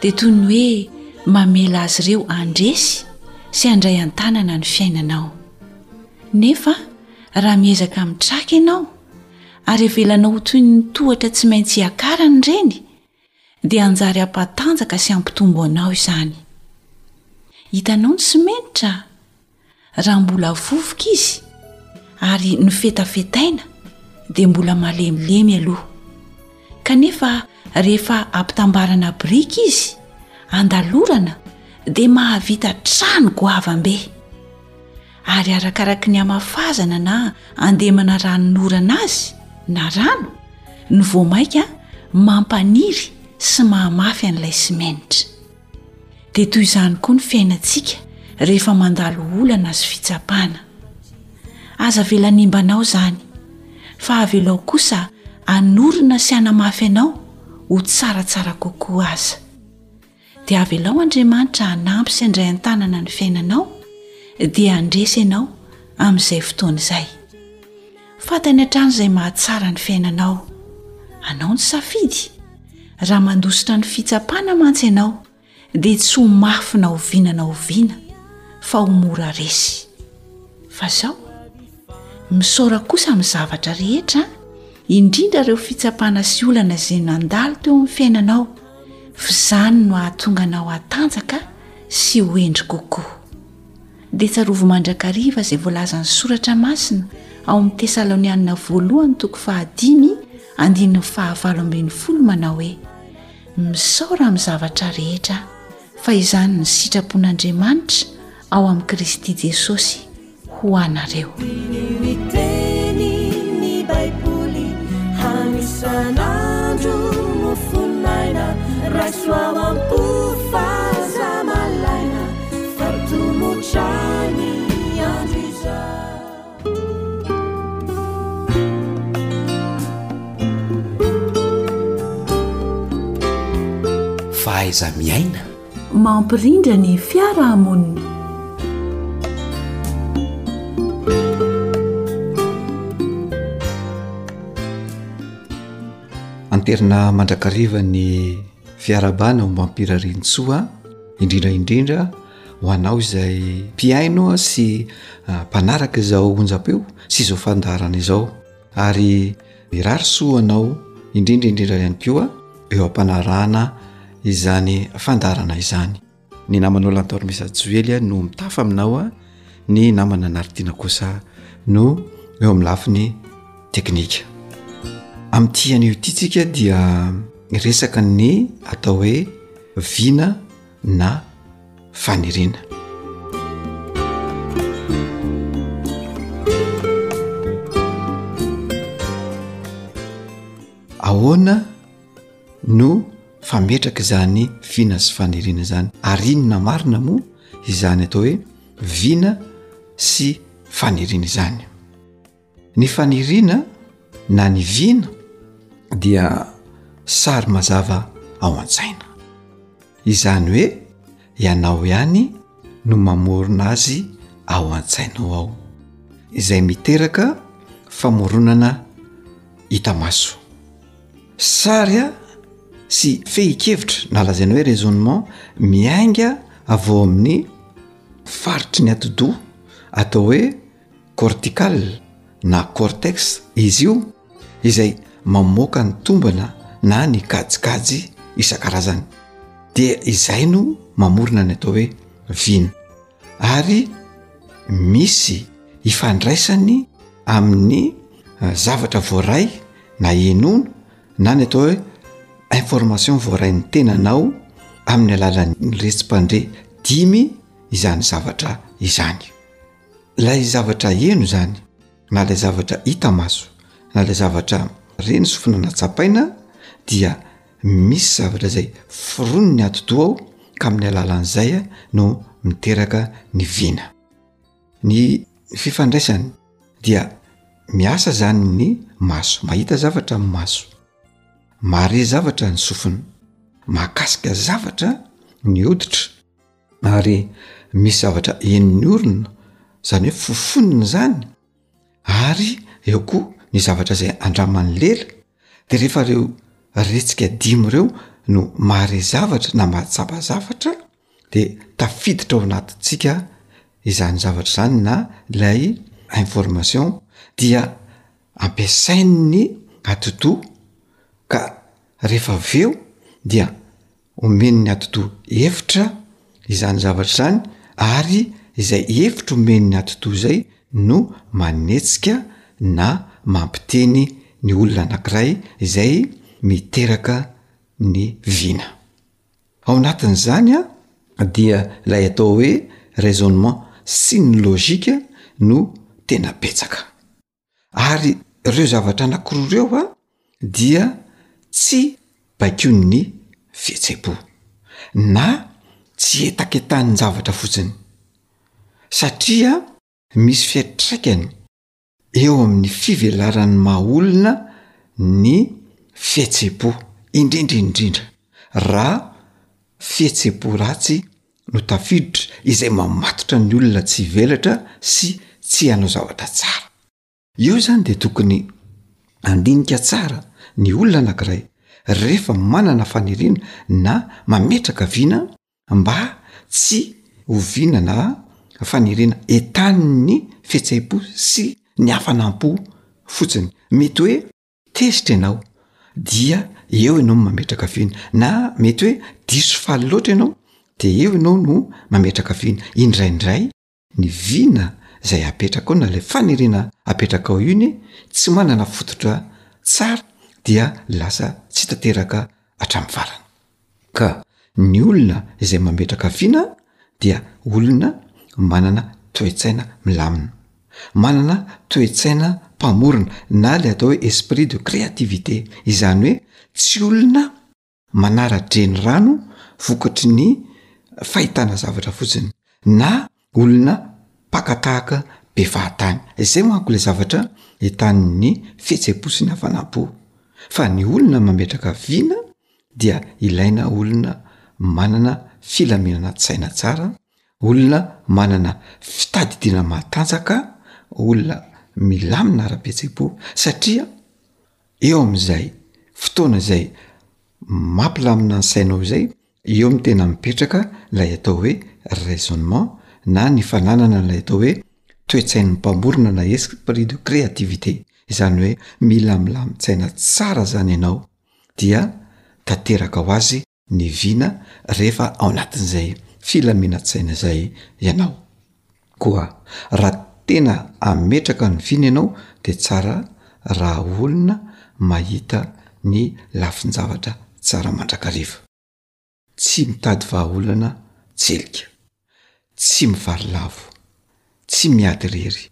dia toy ny hoe mamela azy ireo handresy sy handray an-tanana ny fiainanao nefa raha miezaka mitraka ianao ary avelanao ho toy ny tohatra tsy maintsy hiakarany ireny dia hanjary hampatanjaka sy hampitombo anao izany hitanao ny simenitra Raha mbola vovoka izy ary nofetafetaina dia mbola malemilemy aloha, kanefa rehefa ampitambarana biriky izy, andalorana dia mahavita trano goavambe. Ary arakaraky ny hamafazana na handemana ranon'orana azy na rano no vao mainka mampaniry sy mahamafy an'ilay simenitra. dia toy izany koa ny fiainantsika rehefa mandalo olana sy fitsapana aza velanimbanao izany fa avelao kosa anorina sy anamafy anao ho tsaratsara kokoa aza dia avelao andriamanitra hanampy sy andray an-tanana ny fiainanao dia handresy ianao amin'izay fotoana izay Fantany hatrany izay mahatsara ny fiainanao. Anao ny safidy. Raha mandositra ny fitsapana mantsy ianao, dia tsy ho mafy na oviana na oviana, fa ho mora resy. Fa izao, misaora kosa amin'ny zavatra rehetra, indrindra ireo fitsapana sy olana izay nandalo teo amin'ny fiainanao, f'izany no hahatonga anao hatanjaka sy ho hendry kokoa. dia tsarovy mandrakariva izay voalazan'ny soratra masina ao amin'ny tesalonianina voalohany toko fahadimy andininy fahavalo ambin'ny folo manao hoe misaora amin'ny zavatra rehetra fa izany ny sitrapon'andriamanitra ao amin'i kristy jesosy ho anareo Fahaiza-miaina. Mampirindra ny fiarahamonina. Anterina mandrakariva ny. Fiarahabana ombam-pirarian-tsoa indrindra indrindra ho anao izay mpihaino sy ah, mpanaraka izao onjam-peo sy izao fandaharana izao ary mirary soa anao indrindra indrindra ihany koa eo am-panarahana izany fandaharana izany. Ny namana Olan Tormesa Joely no mitafa aminao a, ny namana Naritina kosa no eo amin'ny lafiny teknika. Amin'ity anio ity tsika dia resaka ny atao hoe vina na faniriana. Ahoana no fa metraka izany vina sy faniriana izany ary inona marina moa izany atao hoe vina sy faniriana izany ny faniriana na ny vina dia sary mazava ao an-tsaina izany hoe Ianao ihany no mamorona azy ao an-tsainao ao, izay miteraka famoronana hita maso. Sary sy fehin-kevitra na lazaina hoe raisonnement miainga avy ao amin'ny faritry ny atidoha atao hoe. cortical na cortex izy io izay mamoaka ny tombana na ny kajikajy isan-karazany dia izay no mamorona ny atao hoe vina ary misy ifandraisany amin'ny eh, zavatra voaray na inono na ny atao hoe information voaray ny tenanao amin'ny alalan'ny retsi-pandre dimy izany zavatra izany Ilay zavatra heno izany na ilay zavatra hita maso na ilay zavatra re ny sofina na tsapaina dia misy zavatra izay foronony ny atidoha ao ka amin'ny alalan'izay no miteraka ny vina. Ny fifandraisany dia miasa izany ny maso, mahita zavatra ny maso, mahare zavatra ny sofina, mahakasika zavatra ny hoditra. ary misy zavatra henon'ny orona izany hoe fofonina izany ary eo koa ny zavatra izay andraman'ny lela dia rehefa ireo retsika dimy ireo no mahare zavatra na mahatsapa zavatra dia tafiditra ao anatintsika izany zavatra izany na ilay information dia ampiasain'ny atidoha ka rehefa avy eo dia omen'ny atidoha hevitra izany zavatra izany ary izay hevitra omen'ny atidoha izay no manetsika na mampiteny ny olona anankiray izay miteraka ny vina. Ao anatin'izany dia ilay atao hoe raisonnement sy ny logika no tena betsaka. ary reo zavatra anakiroa reo a dia tsy baikoin'ny fihetseham-po na tsy etaketan-javatra fotsiny satria misy fiatraikany eo amin'ny fivelaran'ny maha olona ny fihetseham-po indrindra indrindra raha fihetseham-po ratsy no tafiditra izay mamatotra ny olona tsy hivelatra sy tsy hanao zavatra tsara. Io izany dia tokony handinika tsara ny olona anankiray rehefa manana faniriana na mametraka vina mba tsy ho vina na faniriana entanin'ny fihetseham-po sy ny hafanam-po fotsiny. Mety hoe. tezitra ianao dia eo ianao no mametraka vina na mety hoe diso faly loatra ianao de eo ianao no mametraka vina indraindray ny vina zay apetraka ao na lay faniriana apetraka ao iny tsy manana fototra tsara dia lasa tsy tanteraka hatramin'ny farany Ka ny olona izay mametraka vina dia olona manana toe-tsaina milamina. Manana toe-tsaina mpamorona na ilay atao hoe esprit de créativité. Izany hoe tsy olona manara-drenirano vokatry ny fahitana zavatra fotsiny na Olona mpaka tahaka be fahatany. Izay manko ilay zavatra entanin'ny fihetsem-po sy ny hafanam-po. Fa ny olona mametraka vina dia ilaina olona manana filaminana-tsaina tsara, olona manana fitadidiana matanjaka, olona milamina ara-pihetsem-po satria eo amin'izay fotoana izay mampilamina ny sainao izay Eo no tena mipetraka ilay atao hoe raisonnement na ny fananana ilay atao hoe toe-tsain'ny mpamorona na esprit de créativité. Izany hoe mila milamin-tsaina tsara izany ianao dia tanteraka ho azy ny vina rehefa ao anatin'izay filaminan-tsaina izay ianao. Koa raha tena hametraka ny vina ianao dia tsara raha olona mahita ny lafin-javatra tsara mandrakariva. Tsy mitady vahaolana tselika. Tsy mivary lavo. Tsy miady irery.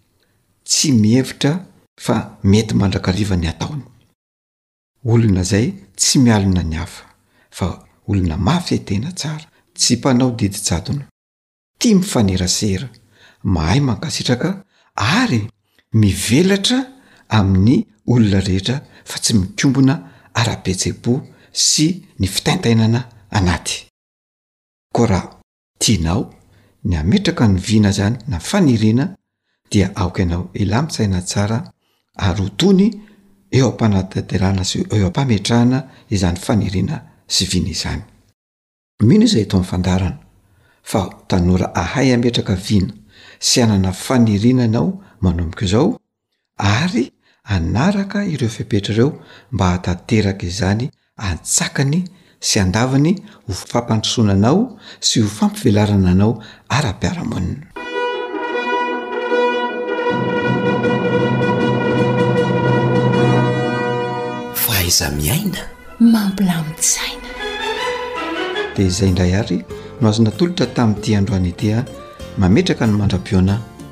Tsy mihevitra fa mety mandrakariva ny ataony. Olona izay tsy mialona ny hafa fa olona mafy tena tsara. Tsy mpanao didijadona. tia mifanerasera, mahay mankasitraka ary mivelatra amin'ny olona rehetra fa tsy mikombona ara-pihetsem-po sy ny fitaintainana anaty. Koa raha tianao ny hametraka ny vina azy any na faniriana dia aoka ianao hilamin-tsaina tsara ary ho tony eo am-panatanterahana sy eo am-pametrahana izany faniriana sy vina izany. Mino izahay eto amin'ny Fandaharana fa tanora hahay hametraka vina sy hanana faniriana ianao manomboka izao ary hanaraka ireo fepetra ireo mba hahatanteraka izany antsakany sy andavany ho fampandrosoana anao sy ho fampivelarana anao ara-piarahamonina. Fahaiza-miaina mampilamin-tsaina. Dia izay indray ary no azo natolotra tamin'ity androany ity aho, mametraka ny mandra-pihaonana.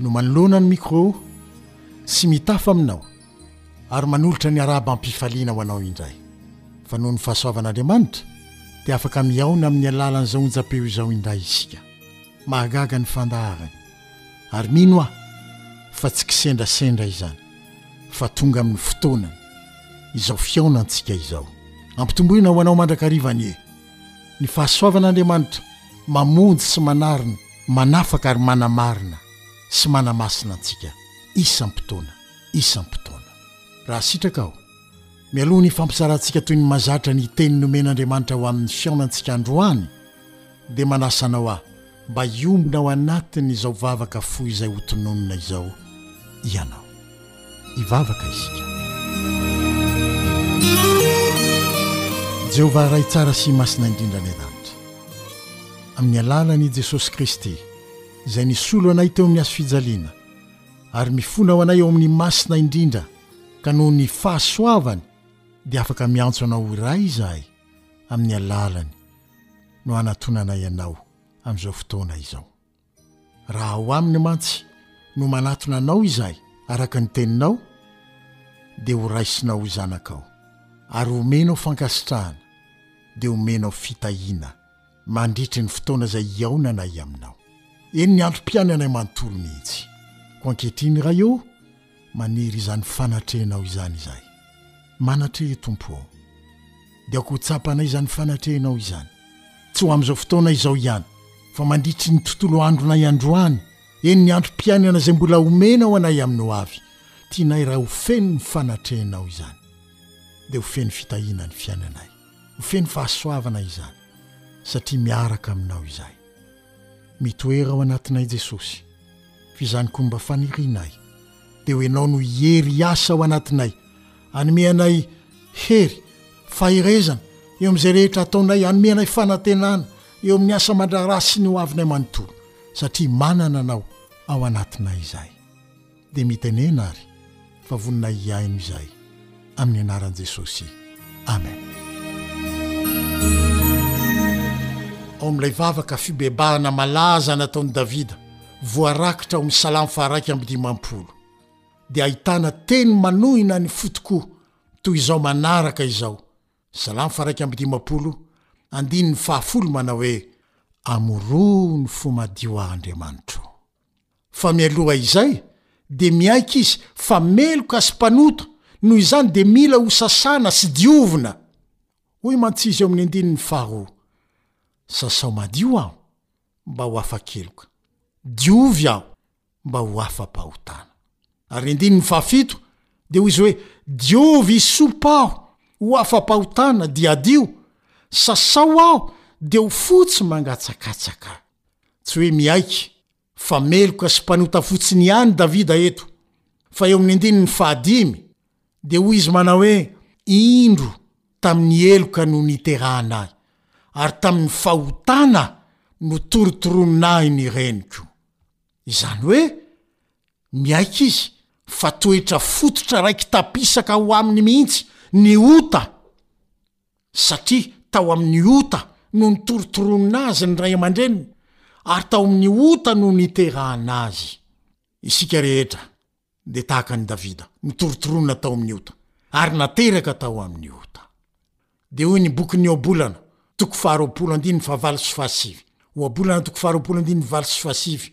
no manoloana ny micro sy mitafa aminao ary manolotra ny harabam-pifaliana ho anao indray fa noho ny fahasoavan'Andriamanitra dia afaka mihaona amin'ny alalan'izao onjam-peo izao indray isika. Mahagaga ny fandaharany ary mino aho fa tsy kisendrasendra izany fa tonga amin'ny fotoanany izao fihaonantsika izao. Ampitomboina ho anao mandrakariva anie ny fahasoavan'Andriamanitra mamonjy sy manarina. Manafaka ary manamarina sy manamasina antsika isam-potoana isam-potoana. Raha sitraka aho, mialoha ny hifampizarantsika toy ny mahazatra ny Teny nomen'Andriamanitra ho amin'ny fiaonantsika androany, dia manasa anao aho mba hiombona ao anatin'izao vavaka fohy izay hotononina izao ianao. Hivavaka isika. Jehovah Ray tsara sy masina indrindra any an-danitra. Amin'ny alalan' i Jesosy Kristy, Izay nisolo anay teo amin'ny hazo fijaliana ary mifona ho anay ao amin'ny Masina indrindra ka noho ny fahasoavany dia afaka miantso Anao ho Ray izahay, amin'ny alalany no anatonanay Anao amin'izao fotoana izao. Raha ao aminy mantsy no manatona anao izahy araka ny teninao, dia ho raisinao ho zanakao, ary homenao fankasitrahana, dia homenao fitahiana mandritry ny fotoana izay hihaonanay aminao. Eny, ny androm-piainanay manontolo mihitsy. Koa ankehitriny, Ray ô, Maniry izany fanatrehinao izany izahay. Manatrehe, Tompo ô. Dia aoka ho tsapanay izany fanatrehinao izany. Tsy ho amin'izao fotoana izao ihany, fa mandritry ny tontolo andronay androany, eny, ny androm-piainana izay mbola homenao anay amin'ny ho avy. Tianay, Ray, ho feno ny fanatrehinao izany. Dia ho feno fitahiana ny fiainanay. Ho feno fahasoavana izany, satria miaraka aminao izahay. Mitoera ao anatinay Jesosy, f'izany koa mba fanirianay, dia ho Ianao no hiery hiasa ao anatinay, hanome anay hery, faherezana eo amin'izay rehetra ataonay, hanome anay fanantenana eo amin'ny asa aman-draharaha sy ny hoavinay manontolo, satria manana Anao ao anatinay izay. dia mitenena ary fa vonona hihaino izahay amin'ny anaran'i Jesosy. Amen. Ao amin'ilay vavaka fibebahana malaza nataon'i Davida, voarakitra ao amin'ny Salamo faharaika amby dimampolo, dia ahitana teny manohina ny fo tokoa toy izao manaraka izao, Salamo faharaika amby dimampolo, andininy fahafolo manao hoe, Amoroho ny fo madio aho Andriamanitro. fa mialoha izay dia miaiky izy fa meloka sy mpanota, noho izany dia mila ho sasana sy diovina. Hoy mantsy izy eo amin'ny andininy faharoa, Sasao madio aho, mba ho afa-keloka, diovy aho, mba ho afa-pahotana. Ary andininy fahafito dia hoy izy hoe, Diovy hisopa aho, ho afa-pahotana, dia hadio, sasao aho, dia ho fotsy mangatsakatsaka. Tsy hoe miaiky Fa meloka sy mpanota fotsiny ihany Davida eto, fa eo amin'ny andininy fahadimy dia hoy izy manao hoe, Indro, tamin'ny heloka no niterahana ahy, ary tamin'ny fahotana no torotoroninà ahy ny reniko. Izany hoe, miaiky izy fa toetra fototra raiki-tapisaka ho aminy mihitsy ny ota. satria tao amin'ny ota no nitorotoronina azy ny ray aman-dreniny ary tao amin'ny ota no niterahana azy. Isika rehetra dia tahaka an'i Davida, nitorotoronina tao amin'ny ota ary nateraka tao amin'ny ota. Dia hoy ny bokin'ny Ohabolana, toko faharoapolo andininy fahavalo sy fahasivy, Ohabolana toko faharoapolo andininy valo sy fahasivy,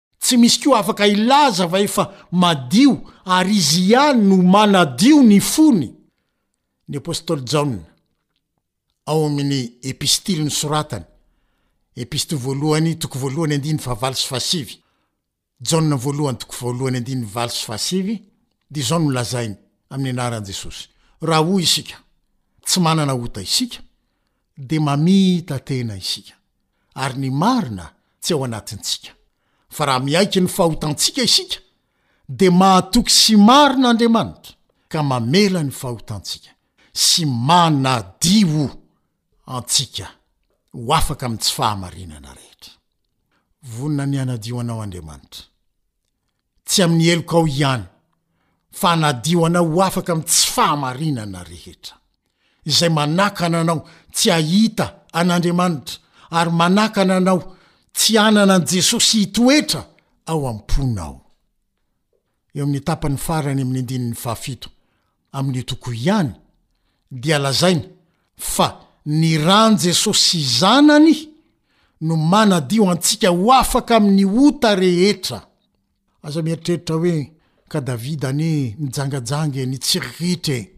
Tsy misy koa afaka hilaza fa efa madio ary izy ihany no manadio ny fony. Ny apostoly Jaona, ao amin'ny epistily nosoratany, Epistily voalohany, toko voalohany andininy fahavalo sy fahasivy, Jaona voalohany, toko voalohany andininy valo sy fahasivy, dia izao no lazainy amin'ny anaran'i Jesosy, Raha hoy isika, Tsy manana ota isika, dia mamita tena isika, ary ny marina tsy ao anatintsika. Fa raha miaiky ny fahotantsika isika, dia mahatoky sy marina Andriamanitra, ka mamela ny fahotantsika, sy manadio antsika ho afaka amin'ny tsy fahamarinana rehetra. Vonona ny hanadio anao Andriamanitra. tsy amin'ny helokao ihany, fa hanadio anao ho afaka amin'ny tsy fahamarinana rehetra. Izay manakana anao tsy hahita an' Andriamanitra ary manakana anao tsy hanana an'i Jesosy hitoetra ao am-ponao. Eo amin'ny tapany farany amin'ny andininy fahafito. amin' io toko io ihany, dia lazainy fa ny ran' Jesosy sy Zanany no manadio antsika ho afaka amin' ny ota rehetra. Aza mieritreritra hoe, Ka Davida anie nijangajanga e, nitsiriritra e,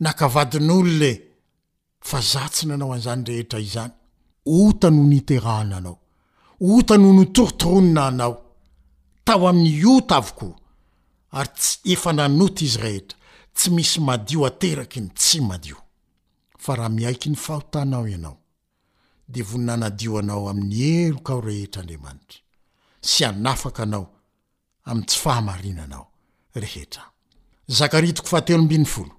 naka vadin' olona e! fa za tsy nanao an'izany rehetra izany. Ota no niterahana anao. Ota no notorontoronina anao. Tao amin'ny ota avokoa. Ary tsy efa nanota izy rehetra. Tsy misy madio ateraky ny tsy madio. Fa raha miaiky ny fahotanao ianao, dia vonona hanadio anao amin'ny heloka ao rehetra Andriamanitra, sy hanafaka anao amin'ny tsy fahamarinanao rehetra. Zakaria toko fahatelo ambin'ny folo.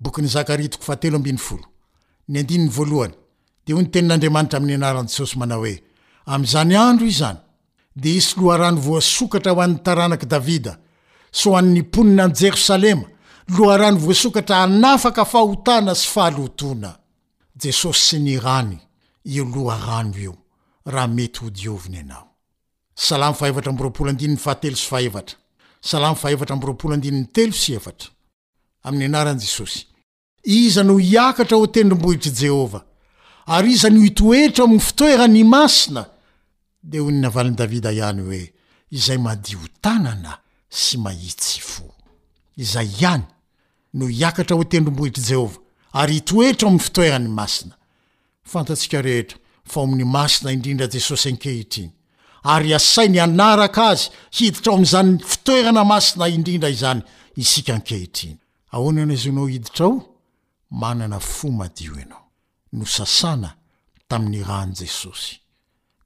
Bokin'i Zakaria toko fahatelo ambin'ny folo, ny andininy voalohany, dia hoy ny Tenin'Andriamanitra amin'ny anaran'i Jesosy manao hoe, Amin'izany andro izany, dia hisy loharano voasokatra ho an'ny taranak'i Davida sy ho an'ny mponina any Jerosalema, loharano voasokatra hanafaka fahotana sy fahalotoana. Jesosy sy ny Rany io loharano io, raha mety hodiovina ianao. Salamo fahefatra amby roapolo andininy fahatelo sy fahefatra Salamo fahefatra amby roapolo andininy telo sy efatra Amin'ny anaran'i Jesosy, iza no hiakatra ho tendrombohitr'i Jehovah, ary iza no hitoetra ao amin'ny fitoerany masina? Dia hoy ny navalin'i Davida ihany hoe, Izay madio tanana sy mahitsy fo. Izay ihany no hiakatra ho tendrombohitr'i Jehovah, ary hitoetra ao amin'ny fitoerany masina. Fantatsika rehetra fa ao amin'ny Masina indrindra Jesosy ankehitriny, ary asainy hanaraka Azy hiditra ao amin'izany fitoerana masina indrindra izany isika ankehitriny. Ahoana no azonao hiditra ao? Manana fo madio ianao, nosasana tamin'ny ran'i Jesosy,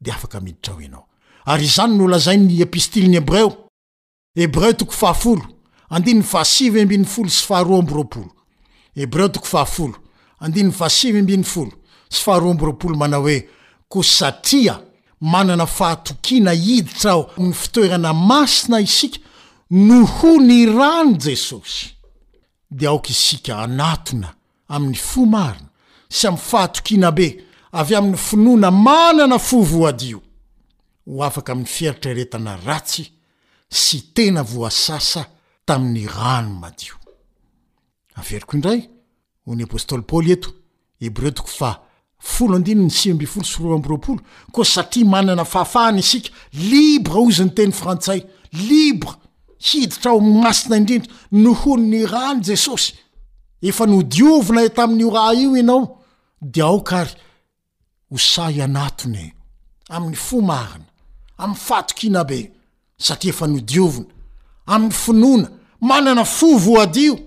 dia afaka miditra ao ianao. Ary izany no lazain'ny Epistilin'ny Hebreo. Hebreo toko fahafolo, andininy fahasivy ambin'ny folo sy faharoa amby roapolo. Hebreo toko fahafolo, andininy fahasivy ambin'ny folo sy faharoa amby roapolo manao hoe, Koa satria manana fahatokiana hiditra ao amin'ny fitoerana masina isika noho ny ran'i Jesosy, dia aoka isika hanatona amin'ny fo marina sy amin'ny fahatokiana be avy amin'ny finoana manana fo voadio, ho afaka amin'ny fieritreretana ratsy sy tena voasasa tamin'ny rano madio. Averiko indray, hoy ny apostoly Paoly eto, Hebreo toko faha folo andininy sivy ambin'ny folo sy roa amby roapolo, koa satria manana fahafahana isika, libre hoy izy ny teny frantsay, libre, hiditra ao amin'ny masina indrindra, nohon'ny rany Jesosy, efa nodiovina tamin'io ra io ianao, dia aoka ary ho sahy hanatona e! amin'ny fo marina, amin'ny fahatokiana be satria efa nodiovina, amin'ny finoana, manana fo voadio,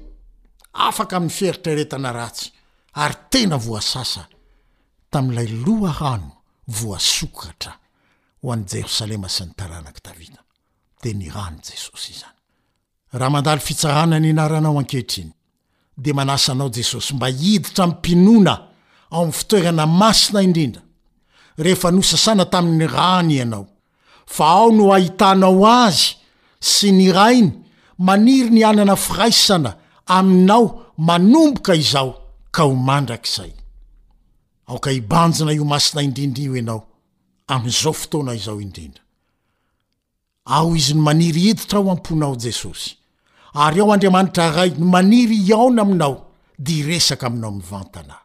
afaka amin'ny fieritreretana ratsy ary tena voasasa tamin'ilay loharano voasokatra ho an'i Jerosalema sy ny taranak'i Davida. Dia ny ran'i Jesosy izany. Raha mandalo fitsarana ny anaranao ankehitriny, dia manasa anao Jesosy mba hiditra amim-pinoana ao amin'ny fitoerana masina indrindra, rehefa nosasana tamin'ny rany ianao, fa ao no ahitanao Azy sy ny Rainy maniry ny hanana firaisana aminao manomboka izao ka ho mandrakizay. Aoka hibanjina io Masina indrindra io ianao amin'izao fotoana izao indrindra. Ao Izy no maniry hiditra ao am-ponao Jesosy ary ao Andriamanitra Ray no maniry hihaona aminao dia hiresaka aminao mivantana.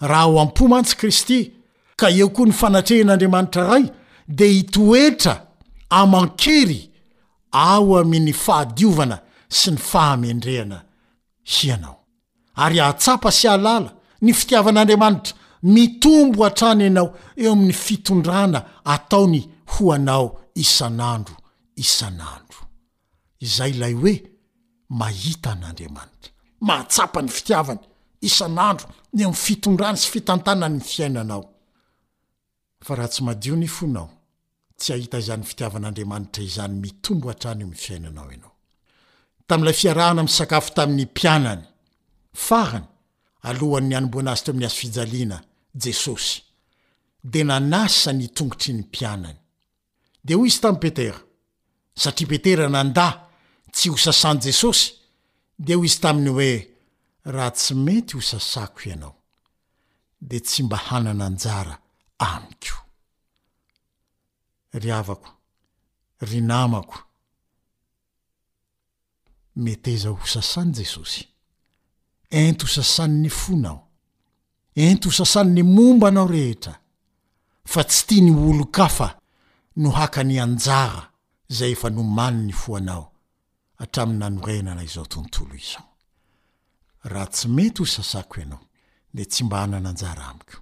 Raha ao am-po mantsy Kristy ka eo koa ny fanatrehan'Andriamanitra Ray dia hitoetra aman-kery ao amin' ny fahadiovana sy ny fahamendrehana hianao. ary hahatsapa sy hahalala ny fitiavan'Andriamanitra mitombo hatrany ianao eo amin'ny fitondrana ataony ho anao isan'andro isan'andro. Izay ilay hoe mahita an'Andriamanitra, mahatsapa ny fitiavany isan'andro ny amin'ny fitondrany sy fitantanany ny fiainanao. Fa raha tsy madio ny fonao, tsy hahita izany fitiavan'Andriamanitra izany mitombo hatrany amin'ny fiainanao ianao. Tamin'ilay fiarahana misakafo tamin'ny mpianany farany alohan'ny hanomboana Azy teo amin'ny hazofijaliana, Jesosy dia nanasa ny tongotry ny mpianany. Dia hoy izy tamin'i Petera, satria Petera nandà tsy hosasan'i Jesosy, dia hoy izy taminy hoe, Raha tsy mety hosasako ianao, dia tsy mba hanana anjara amiko. Ry havako, ry namako, Meteza ho sasan'i Jesosy. Ento ho sasan'ny fonao. Ento ho sasan'ny momba anao rehetra, fa tsy tiany ho olon-kafa no haka ny anjara izay efa nomaniny ho anao hatramin'ny nanorenana izao tontolo izao. Raha tsy mety ho sasako ianao, dia tsy mba hanana anjara amiko.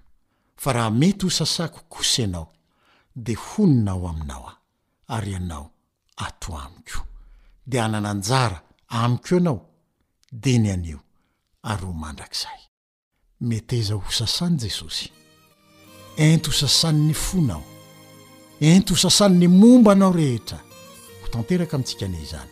Fa raha mety ho sasako kosa ianao, dia honina ao aminao aho, ary ianao ato amiko, dia hanana anjara amiko ianao, dia ny anio ary ho mandrakizay. Meteza ho sasan'i Jesosy. Ento ho sasan'ny fonao. Ento ho sasan'ny momba anao rehetra. Ho tanteraka amintsika anie izany.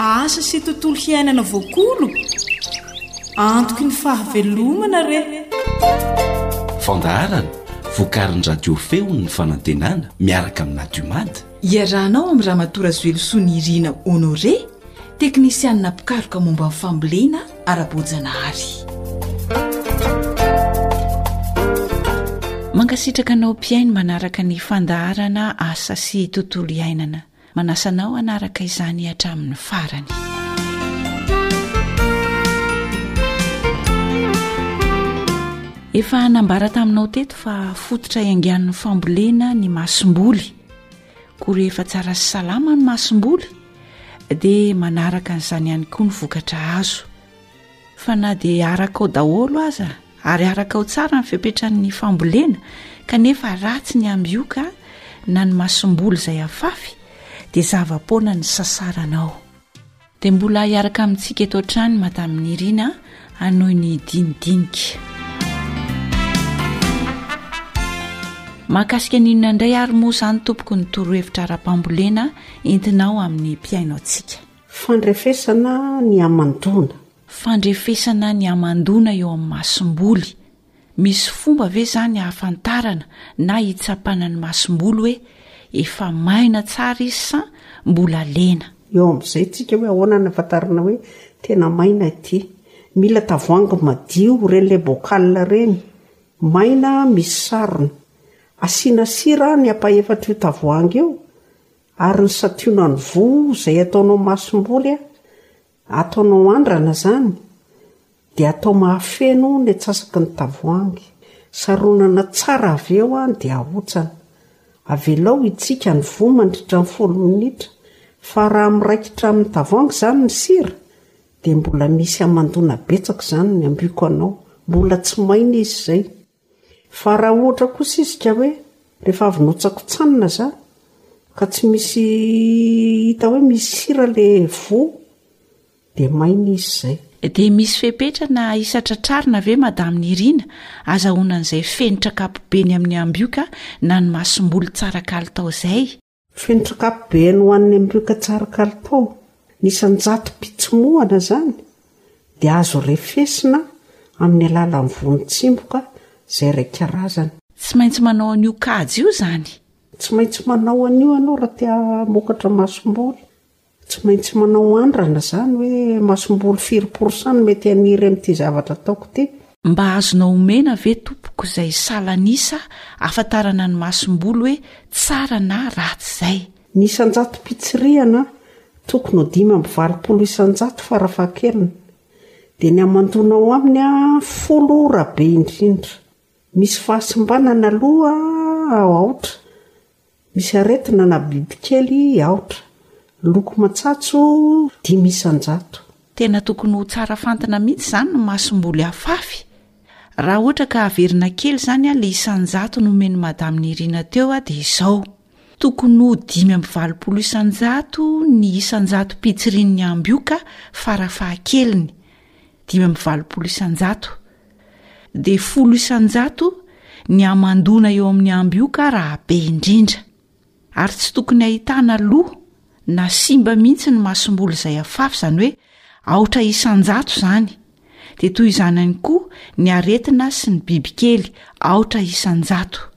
asa sy tontolo hiainana voakolo antoky ny fahavelomana re fandaharana vokarin'ny radio feon'ny fanantenana miaraka amin'nadiomady Iarahanao amin'i Ramatoa Razoelosoa Nirina Honoré, teknisianina mpikaroka momba ny fambolena ara-boajanahary. Mankasitraka anao mpihaino manaraka ny fandaharana Asa sy Tontolo Iainana. Manasa anao hanaraka izany hatramin'ny farany. Efa nambara taminao teto fa fototra iaingan'ny fambolena ny masomboly. koa rehefa tsara sy salama ny masomboly dia manaraka an'izany ihany koa ny vokatra azo fa na dia arakao daholo aza ary araka ao tsara ny fepetran'ny fambolena kanefa ratsy ny ambioka na ny masomboly izay afafy dia zava-poana ny sasaranao Dia mbola hiaraka amintsika eto an-trano Madame Nirina hanohy ny dinidinika. Mahakasika ny inona indray ary moa izany tompoko ny torohevitra ara-pambolena entinao amin'ny mpihaino antsika? Fandrefesana ny hamandoana. Fandrefesana ny hamandoana eo amin'ny masomboly. Misy fomba ve izany ahafantarana na hitsapana ny masom-bolo hoe efa maina tsara izy sa mbola lena? Eo amin'izay tsika hoe ahoana no ahafantarana hoe tena maina ity. Mila tavoahangy madio, ireny ilay bocal ireny, maina misy sarony. Asiana sira ny ampahefatr' io tavoahangy io ary ny sationan'ny voa izay ataonao masom-bolo Ataonao andrana izany dia atao mahafeno ny atsasaky ny tavoahangy. Saronana tsara avy eo dia ahotsana. Avelao hitsiaka ny voa mandritra ny folo minitra fa raha miraikitra amin'ny tavoahangy izany ny sira dia mbola misy hamandoana betsaka izany ny ambiko anao. Mbola tsy maina izy izay. Fa raha ohatra kosa izy ka hoe rehefa avy notsakotsanina izany ka tsy misy hita hoe misy sira ilay voa dia maina izy izay. Dia misy fepetra na isa tratrarina ve madame Niryna? Azahoana an'izay fenitra ankapobeny amin'ny ambioka na ny masomboly tsara kalitao izay? Fenitra ankapobeny ho an'ny amboka tsara kalitao, ny isan-jatom-pitsimohana izany dia azo refesina amin'ny alalan'ny vono tsimboka izay iray karazany. Tsy maintsy manao an'io kajy io izany. Tsy maintsy manao an'io ianao raha te-hamokatra masomboly. Tsy maintsy manao andrana izany hoe masomboly firy pourcent no mety haniry amin'ity zavatra ataoko ity. Mba azonao omena ve tompoko izay salan'isa ahafantarana ny masomboly hoe tsara na ratsy izay? Ny isan-jatom-pitsirihana tokony ho dimy amby valopolo isan-jato farafahakeliny. Dia ny hamandoana ao aminy folo raha be indrindra. Misy fahasimbana ny aloha ao aotra Misy aretina na bibikely aotra, loko matsatso dimy isan-jato. Tena tokony ho tsara fantina mihitsy izany ny masomboly afafy. Raha ohatra ka averina kely izany ilay isan-jato nomen'i Madame Nirina teo dia izao, tokony ho dimy amby valopolo isan-jato ny isan-jato pitsirian'ny ambioka fara fahakeliny, dimy amby valopolo isan-jato. dia folo isan-jato ny hamandoana eo amin'ny ambioka raha be indrindra, ary tsy tokony hahitana loha na simba mihitsy ny masomboly izay afafy, izany hoe aotra isan-jato izany, dia toy izany ihany koa ny aretina sy ny bibikely aotra isan-jato.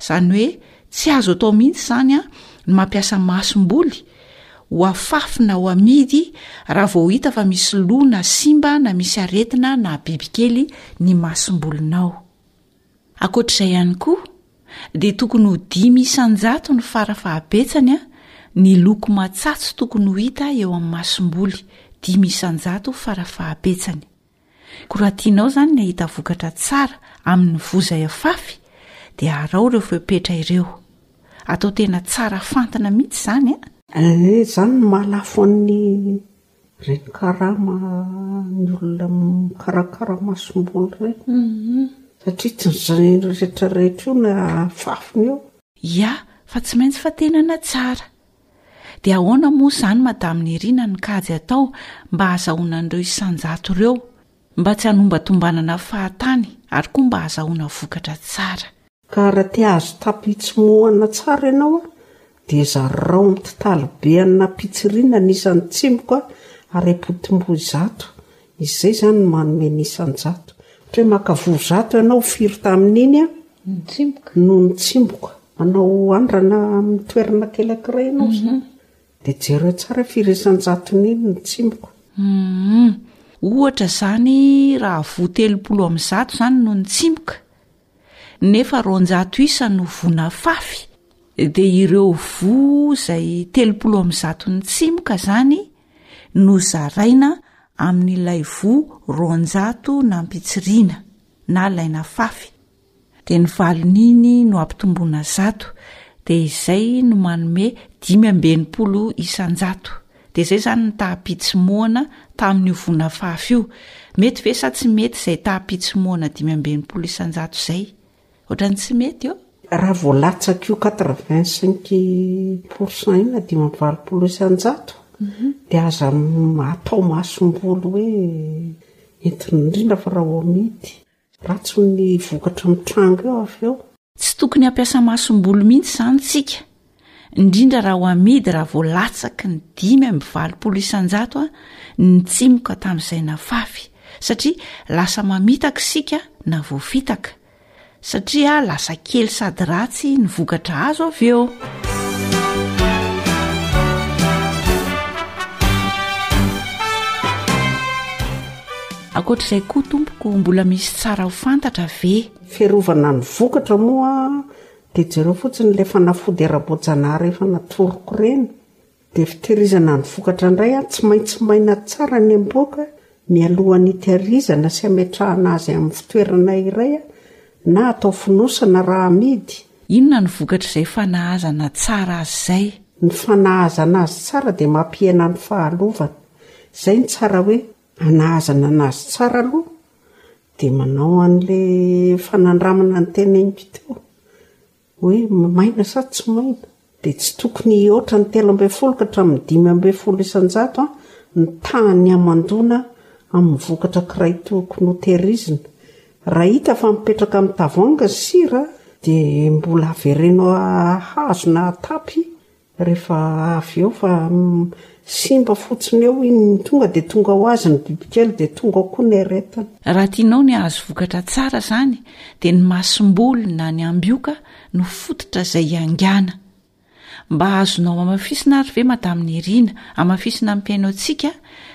Izany hoe tsy azo atao mihitsy izany ny mampiasa masomboly ho afafy na ho amidy raha vao hita fa misy loha na simba na misy aretina na bibikely ny masombolinao. Ankoatra izay ihany koa dia tokony ho dimy isan-jato ny fara fahabetsany ny loko matsatso tokony ho hita eo amin'ny masomboly, dimy isan-jato fara fahabetsany. Koa raha tianao izany ny hahita vokatra tsara amin'ny voa izay afafy dia arao ireo fepetra ireo. Atao tena tsara fantina mihitsy izany an! Eh, izany no mahalafo an'ny ireny karama ny olona mikarakara masomboly ireny. Satria tsy ny zanany rehetra rehetra io no afafiny eo. Ia, fa tsy maintsy fa tena natsara. Dia ahoana moa izany Madame Nirina ny kajy atao mba hazahoana an'ireo isan-jato ireo mba tsy hanombatombanana fahatany ary koa mba hazahoana vokatra tsara. Ka raha te hahazo tapitsimohana tsara ianao dia zarao mititalo be an'na pitsirina ny isan'ny tsimoka ary apotimbo izato, izay izany no manome ny isan-jato. Ohatra hoe maka voa zato ianao firy tamin'iny no nitsimboka manao andrana amin'ny toerana kely ankiray ianao izany mhm. dia jereo tsara firesan-jatony ny tsimboka mhm. ohatra izany raha voa telopolo amin'ny zato izany no nitsimboka nefa ronjato isa no vona fafy dia ireo voa izay telopolo amin'ny zato ny tsimoka izany no zaraina amin'ilay voa ronjato nampitsiriana na alaina fafy. Dia ny valin'iny no ampitomboina zato, dia izay no manome dimy amby enimpolo isan-jato. Dia izay izany ny taham-pitsimohana tamin'io vonafafy io. Mety ve sa tsy mety izay taham-pitsimohana dimy amby enimpolo isan-jato izay? Ohatran'ny tsy mety eo. Raha vao latsaka io quatre-vingt-cinq pour cent io na dimy amby valopolo isan-jato dia aza atao masomboly hoe Entiny indrindra fa raha vao amidy. Ratsy ny vokatra mitranga eo avy eo. Tsy tokony hampiasa masomboly mihitsy izany isika, indrindra raha ho amidy raha vao latsaky ny dimy amby valopolo isanjato ny tsimoka tamin'izay nafafy, satria lasa mamitaka isika na voafitaka, Satria lasa kely sady ratsy ny vokatra azo avy eo. Ankoatr'izay koa tompoko mbola misy tsara ho fantatra ve? Fiarovana ny vokatra moa dia jereo fotsiny ilay fanafody ara-boajanahary efa natoroko ireny dia fitehirizana ny vokatra indray an, tsy maintsy maina tsara ny amboaka mialohan'ny hitehirizana sy hametrahana azy amin'ny fitoerana iray an, na atao fonosana raha amidy. Inona no vokatr'izay fanahazana tsara azy izay? Ny fanahazana azy tsara dia mampihena ny fahalovana. Izay no tsara hoe anahazana anazy tsara aloha dia manao an'ilay fanandramana noteneniko teo. Hoe maina sa tsy maina? Dia tsy tokony hihoatra ny telo ambin'ny folo ka hatramin'ny dimy ambin'ny folo isan-jato ny tahan'ny hamandoana amin'ny vokatra kiray tokony ho tehirizina. Raha hita fa mipetraka amin'ny tavoahangy ny sira dia mbola avereno hahazo na atapy Rehefa avy eo fa simba fotsiny eo iny ny tonga dia tonga ho azy ny bibikely dia tonga ao koa ny aretina. Raha tianao ny hahazo vokatra tsara izany dia ny masomboly na ny ambioka no fototra izay hiangana. Mba azonao amafisina ary ve Madame Nirina, amafisina amin'ny mpihainoantsika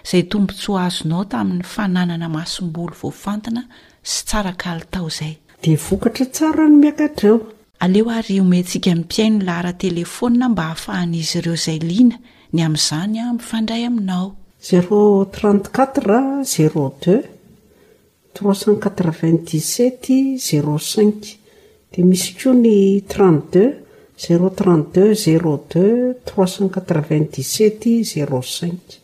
izay tombontsoa azonao tamin'ny fananana masomboly voafantina sy tsara kalitao izay. Dia vokatra tsara no miakatra eo. Aleo ary homentsika ny mpihaino ny laharan-telefaonina mba hahafahan'izy ireo izay liana ny amin'izany mifandray aminao. Zéro trente quatre zéro deux trois cent quatre vingt dix sept zéro cinq dia misy koa ny trente deux zéro trente deux zéro deux trois cent quatre vingt dix sept zéro cinq.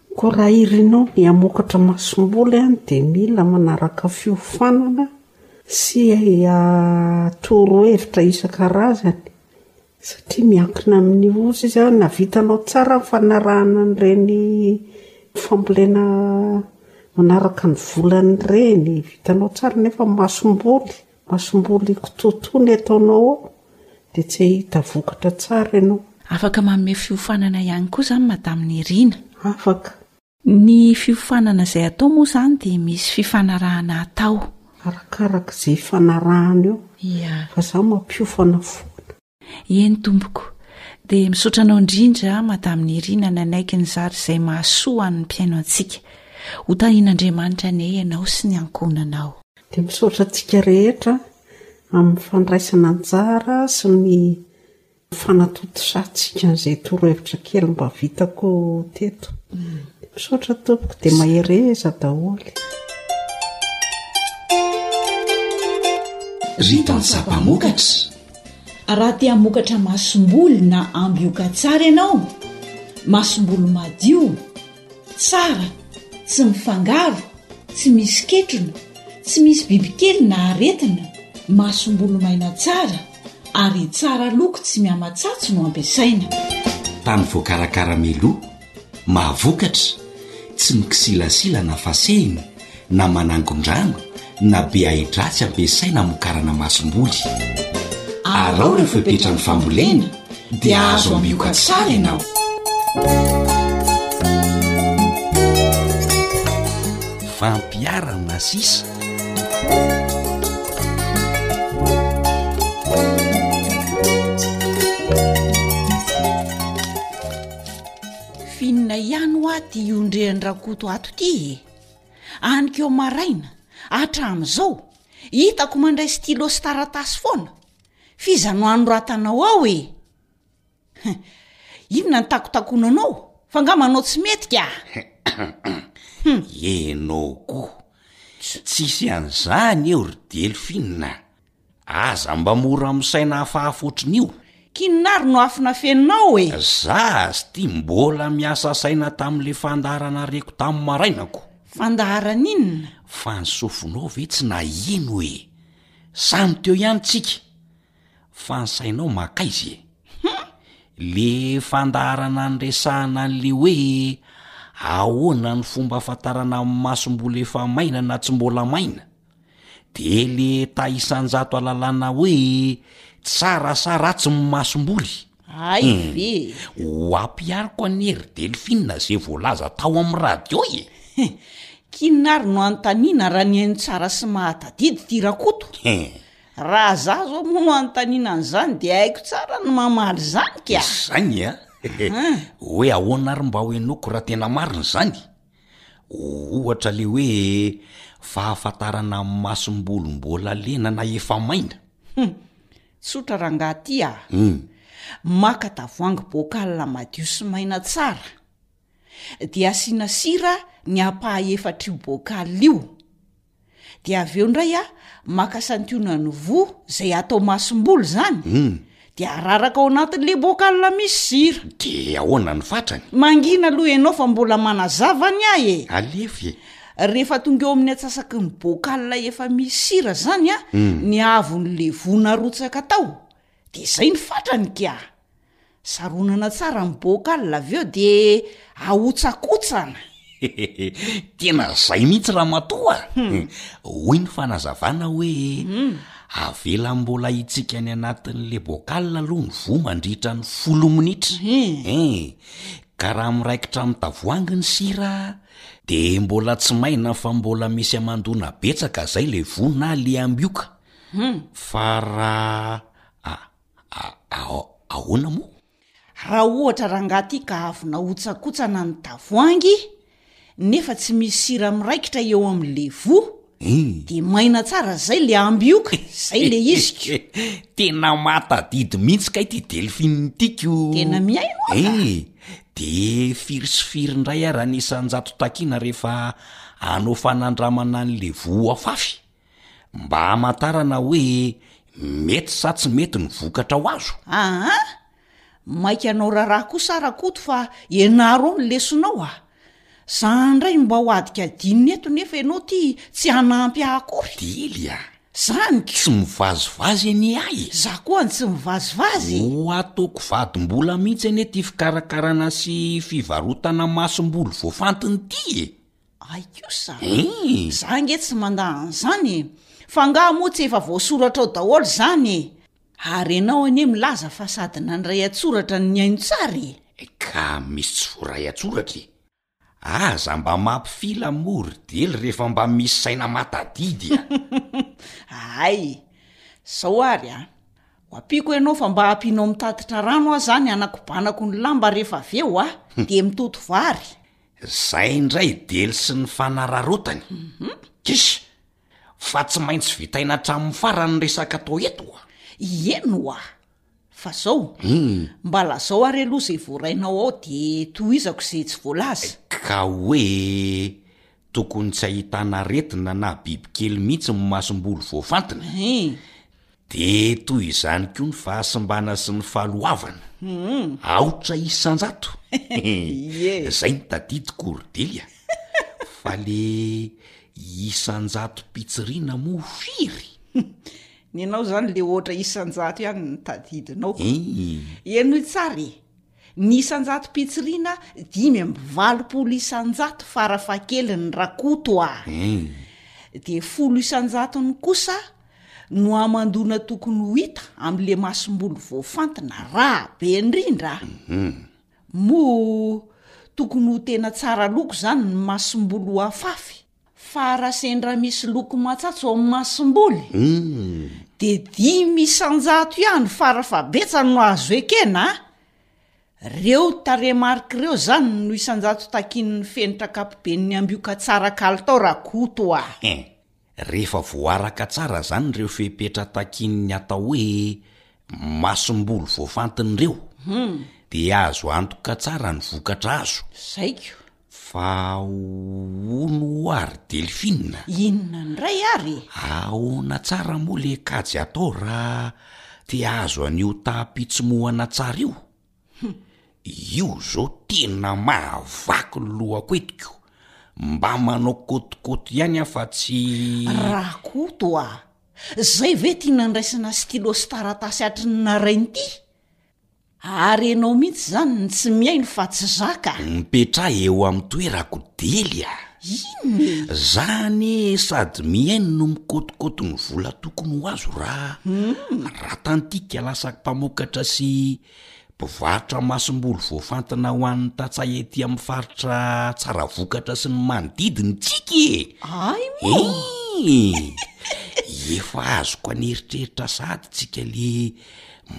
Koa raha irinao ny hamokatra masomboly any dia mila manaraka fiofanana sy torohevitra isan-karazany satria miankina amin'ny oza izy an, na vitanao tsara ny fanarahana an'ireny fambolena manaraka ny volana ireny, vitanao tsara nefa masomboly. Masomboly kitotoa ny ataonao ao dia tsy hahita vokatra tsara ianao. Afaka manome fiofanana ihany koa izany Madame Nirina. Afaka. Ny fiofanana izay atao moa izany dia misy fifanarahana atao. Arakaraka izay ifanarahana eo. Ia. Fa izaho mampiofana foana. Eny tompoko. Dia misaotra anao indrindra Madame Nirina nanaiky nizara izay mahasoa ho an'ny mpihaino antsika. Ho tahian'Andriamanitra anie ianao sy ny ankohonanao. Dia misaotra antsika rehetra amin'ny fandraisana anjara sy ny fanatontosàntsika an'izay torohevitra kely mba vitako teto. Dia misaotra tompoko dia mahereza daholo. Ry tantsaha mpamokatra. Raha te hamokatra masomboly na ambioka tsara ianao, masomboly madio, tsara, tsy mifangaro, tsy misy ketrona, tsy misy bibikely na aretina, masomboly maina tsara ary tsara loko tsy mihamatsatso no ampiasaina. Tany voakarakara mialoha. Mahavokatra, tsy mikisilasila na fasehina, na manangon-drano, na be ahi-dratsy ampiasaina hamokarana masomboly. Araho ireo fepetran'ny fambolena dia hahazo ambioka tsara ianao. Fampiharana sisa. Finina ihany hoa ty iondrehan'i Rakoto ato ty e! Anikeo maraina, hatramin'izao, hitako mandray stylo sy taratasy foana. F'iza no hanoratanao ao e? Hum! Inona ny takotakonanao? Fa nga manao tsy mety ka? Hum! Ianao koa! Tsisy an'izany eo ry Delphine a! Aza mba mora misaina hafahafa ohatrin'io. K'inona ary no afo nafeninao e? Za azy ty mbola miasa saina tamin'le fandaharana reko tamin'ny maraina ko. Fandaharan'inona? Fa ny sofinao ve tsy naheno e? Samy teo ihany tsika. Fa ny sainao makaiza e? Hum! Le fandaharana niresahana an'le hoe ahoana ny fomba afantarana ny masomboly efa maina na tsy mbola maina. Dia le ta isanjato alalana hoe tsara sa ratsy ny masomboly? Hay ve e! Ho ampihariko anie ry Delphine ze voalaza tao am radio e! Hein! K'inona ary no anontaniana raha nihaino tsara sy mahatadidy ty Rakoto? Hein! Raha za zao moa no anontaniana an'izany dia haiko tsara ny mamaly izany ka! Izany a! Hein! Hoe ahoana ary mba ho henoiko raha tena marina izany? Ohatra le hoe fahafantarana masom-bolo mbola lena na efa maina. Hum, tsotra rangaha ty ah. Hum. Maka tavoahangy bocal madio sy maina tsara, dia asiana sira ny ampaha efatr'io bocal io. de avy eo ndray a maka santionany voa zay atao masom-bolo zany um de araraka ao anatin'le bocal misy sira de ahoana ny fatrany mangina aloha ianao fa mbola manazava ny ahy e alefa e rehefa tonga eo amin'ny atsasaky ny bocal efa misy sira zany a um ny avon'le voa narotsaka tao de zay ny fatrany ka Saronana tsara ny bocal avy eo dia ahotsakotsana. Tena zay mihitsy ramatoa a! Hoy ny fanazavana hoe avela mbola hitsika any anatin'le bocal aloha ny voa mandritra ny folo minitra eh! Ka raha miraikitra amin'ny tavoahangy ny sira de mbola tsy maina fa mbola misy hamandona betsaka zay le voa na le ambioka fa raha Ahoana moa? Raha ohatra rangaha ity ka avy nahotsakotsana ny tavoahangy nefa tsy misy sira miraikitra eo amin'ny levoa dia maina tsara izay le ambioka izay le izy ko tena matadidy mihitsy kay ty delphine ity ko tena mihaino e eh, de firy sy firy indray ary anisanjato takiana rehefa anao fanandramana ny levoa afafy Mba hamantarana hoe mety sa tsy mety ny vokatra ho azo. Aa! Maika hanao raharaha kosa aho Rakoto fa ianaro ao ny lesonao a! Za indray no mba ho adikadinina eto nefa ianao ity tsy hanampy ahy akory. Dily a! Zany ka! Tsy mivazivazy anie ahy e! Za koa any tsy mivazivazy e! Ho ataoko vadim-bola mihitsy anie ity fikarakarana sy fivarotana masomboly voafantina ity e! Ay kosa za ange tsy manda an'zany e fa angaha moa tsy efa voasoratra ao daholo zany e ary ianao anie milaza fa sady nandray an-tsoratra ny haino tsara e ka misy tsy voaray an-tsoratra e aza mba mampifila moridely rehefa mba misy saina matadidy a ay zao ary a ho ampiako ianao fa mba ampianao mitatitra rano aho zany hanakobanako ny lamba rehefa avy eo a dia mitoto vary Zay indray dely sy ny fanararaotany. Kiss! Fa tsy maintsy vitaina hatramin'ny farany ny resaka atao eto a! Ieny oa! Fa zao, mba lazao ary aloha zay voarainao ao de tohizako ze tsy voalaza. Ka hoe tokony tsy ahitana aretina na bibikely mihitsy ny masomboly voafantina? Hein! Dia toy izany koa ny fahasimbana sy ny fahaloavana. Aotra isan-jato. Ie. Izay no tadidiko ry Delia. Fa le isan-jatom-pitsiriana moa firy? Ny anao izany le oatra isan-jato ihany no tadidinao. Henoy tsara e! Ny isan-jatom-pitsiriana dimy amby valopolo isan-jato farafahakeliny Rakoto a! dia folo isan-jatony kosa no hamandoana tokony ho hita amin'le masomboly voafantina raha be indrindra a! Moa tokony ho tena tsara loko izany ny masomboly ho afafy? Fa raha sendra misy loko matsatso ao amin'ny masomboly dia dimy isan-jato ihany fara fahabetsany no azo ekena a! Reo tarehimarika reo zany no isan-jato takian'ny fenitra ankapoben'ny ambioka tsara kalitao ra Koto a! Hein! Rehefa voaraka tsara zany ireo fepetra takian'ny atao hoe masomboly voafantina ireo dia azo antoka tsara ny vokatra azo. Zaiko. Fa hono ho'a ry Delphine? Inona indray ary e? Ahoana tsara moa le kajy atao raha te hahazo an'io taham-pitsimohana tsara io? Io zao tena mahavaky ny lohako eto ko! Mba manao kotikoty ihany aho fa tsy. Rakoto a! Zay ve ty nandraisana stylo sy taratasy hatry ny narainy ty? Ary enao mihitsy izany no tsy mihaino fa tsy za ka! Mipetraha eo amin'ny toerako Dely a! Inona e? Za anie sady mihaino no mikotikoty ny vola tokony ho azo ra ratantika lasak mpamokatra sy mpivarotra masomboly voafantina ho an'ny tantsaha ety amin'ny faritra tsara vokatra sy ny manodidina itsika e! Ay moa! Efa azoko an'eritreritra sady tsika le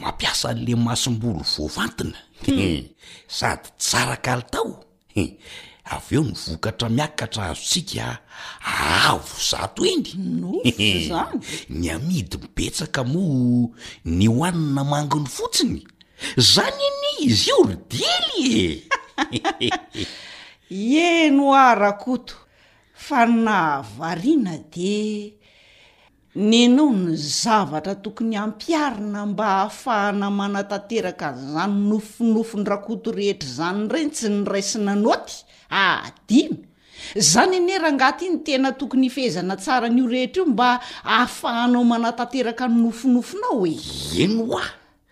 Mampiasa an'le masomboly voafantina e! Sady tsara kalitao e! Avy eo ny vokatra miakatra azontsika avo zato heny e! Ny amidy betsaka moa ny hohanina manginy fotsiny, zany anie izy io ry diely e! Ieny hoa Rakoto fa ny nahavariana dia. Nenao ny zavatra tokony hampiharina mba hahafahana manatanteraka an'izany nofinofin-dRakoto rehetra izany reny tsy niraisina naoty? Adino! Izany anie rangaha ty no tena tokony hifehezana tsara an'io rehetra io mba hahafahanao manatanteraka ny nofinofinao e! Eny hoa!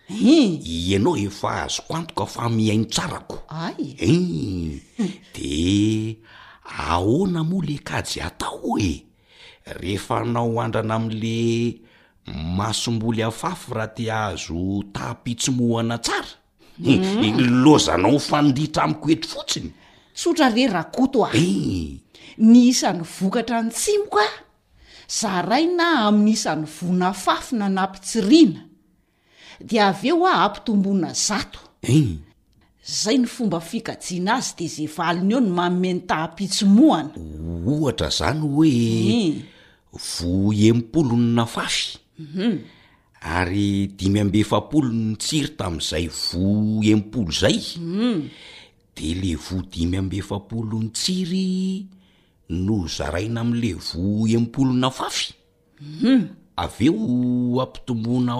Hein! Ianao efa azoko antoka fa mihaino tsara ko! Hay! Hein! Dia ahoana moa le kajy hatao e? Rehefa anao andrana amle masomboly afafy raha te ahazo taham-pitsimohana tsara? Ilaozanao fanditra amiko eto fotsiny? Tsotra re Rakoto a! Ny isan'ny vokatra nitsimoka zaraina amin'ny isan'ny voan'afafy nanampy tsiriana. dia avy eo aho ampitomboina zato. Eny. Izay ny fomba fikajiana azy dia izay valiny eo no manome ny taham-pitsimohana. Ohatra izany hoe vohy enimpolo no nafafy, ary dimy amby efapolo no nitsiry tamin'izay vohy enimpolo izay, dia ilay vohy dimy amby efapolo nitsiry no zaraina amin'ilay vohy enimpolo nafafy. Hum, avy eo ampitomboina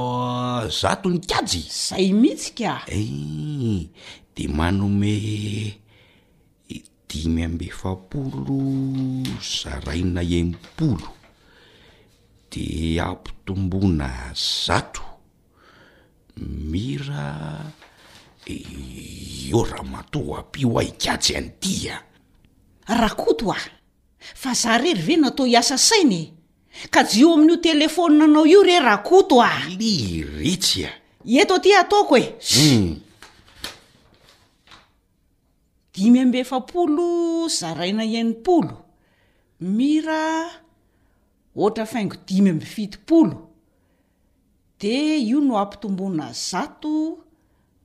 zato ny kajy? Zay mitsy ka! Eii, de manome dimy amby efapolo zaraina enimpolo de ampitomboina zato, mira io ramatoa ampio ahy kajy an'ity a! Rakoto a! Fa za re ry ve natao hiasa saina e! Kajiho amin'io telephone anao io re Rakoto a! Li ritsy a! Eto aty ataoko e! Hum! Dimy amby efapolo zaraina enimpolo, mira, otra faingo dimy amby fitopolo. Dia io no ampitomboina zato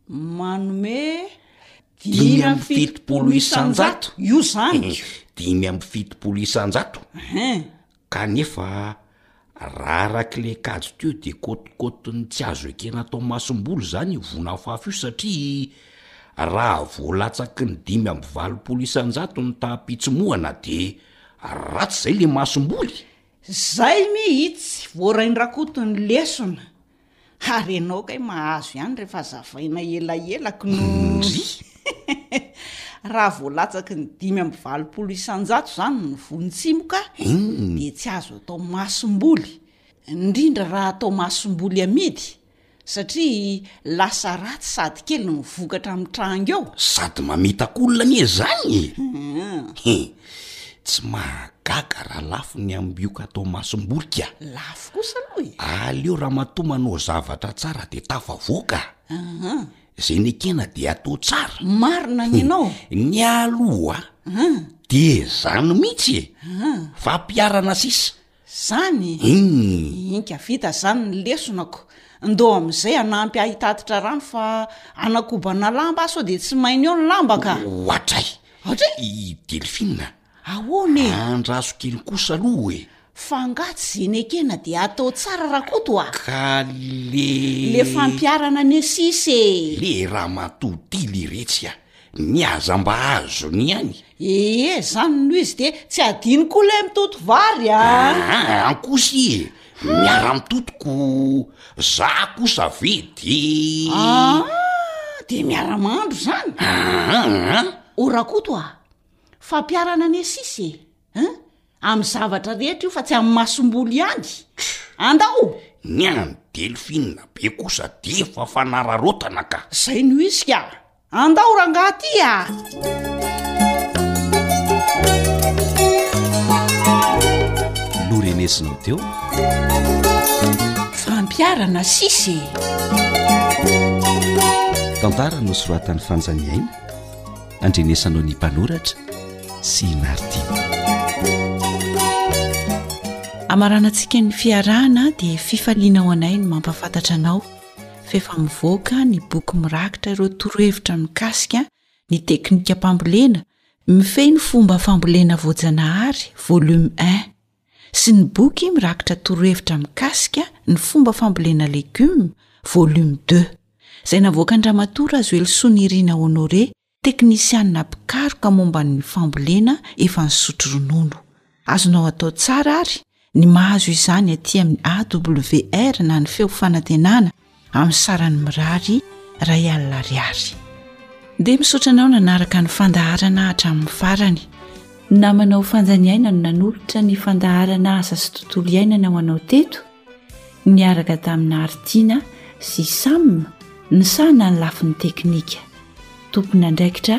manome dimy amby fitopolo isan-jato. Io izany. Dimy amby fitopolo isan-jato. Hein. Kanefa raha araka ilay kajy teo dia kôtikôtin'ny tsy azo ekena atao masomboly izany io vonafafy io satria raha voalatsaky ny dimy amby valopolo isan-jato ny taham-pitsimohana dia ratsy izay ilay masomboly. Zay mihitsy vao rain-dRakoto ny lesona ary enao kay mahazo ihany rehefa azavaina elaela knorr raha vao latsaky ny dimy amby valopolo isan-jato zany ny vono tsimoka dia tsy azo atao masom-boly indrindra raha atao masom-boly amidy Satria lasa ratsy sady kely ny vokatra mitranga eo. Sady mamitaka olona anie izany e! He! Tsy mahagaga raha lafo ny ambioka ato Masimborika. Lafo kosa aloha e! Aleo ramatoa manao zavatra tsara dia tafavoaka. Izay nekena dia atao tsara. Marina ny anao. Ny ahy aloha dia izany mihitsy e! Fampiharana sisa. Zany? Hum. Inka vita zany ny lesonako. Ndao amizay hanampy ahy hitatitra rano fa hanakobana lamba aho sao dia tsy maina eo ny lamba ka. Ohatray. Ohatray? I Delphine. Ahoana e? Andraso kely kosa aloha e. Fa angaha tsy ze nekena dia atao tsara Rakoto a? Ka le. Le fampiharana anie sisa e. Le ramatoa ty leretsy a. Ny aza mba azony ihany. Ee zany no izy de tsy adino koa lay mitoto vary a! Aa ah, ankosa e! Miara mitoto ko za kosa ve de. Aa ah, de miara mandro zany? Aa ah, ah, ah. O Rakoto a! Fampiharana anie sisa e! en amin'ny zavatra rehetra io fa tsy amin'ny masom-bolo ihany andao ny an'ny delfina be kosa de efa fanararaotana ka zay no izy ka andao rangah aty a lorenesinao teo fampiarana sisy tantara nosoratan'ny fanjaniaina andrenesanao ny mpanoratra sy i martina amaranantsika ny fiarahana dia fifaliana ao anay ny mampafantatra anao fa efa mivoaka ny boky mirakitra ireo torohevitra mikasika ny teknika mpambolena mifehy ny fomba fambolena voajanahary volume un sy ny boky mirakitra torohevitra mikasika ny fomba fambolena legioma, volume deux, izay navoakan-dRamatoa Razoelisoa Nirina Honoré, teknisianina mpikaroka momba ny fambolena efa nisotro ronono. Azonao atao tsara àry ny mahazo izany aty amin'ny AWR na ny Feo Fanantenana, amin'ny saran'ny mirary ray alina ariary dia misaotra anao nanaraka ny fandaharana hatramin'ny farany namanao fanjaniaina no nanolotra ny fandaharana asa sy tontolo iainana ho anao teto niaraka tamin'ny haritiana sy samma ny sahana ny lafin'ny teknika tompon'andraikitra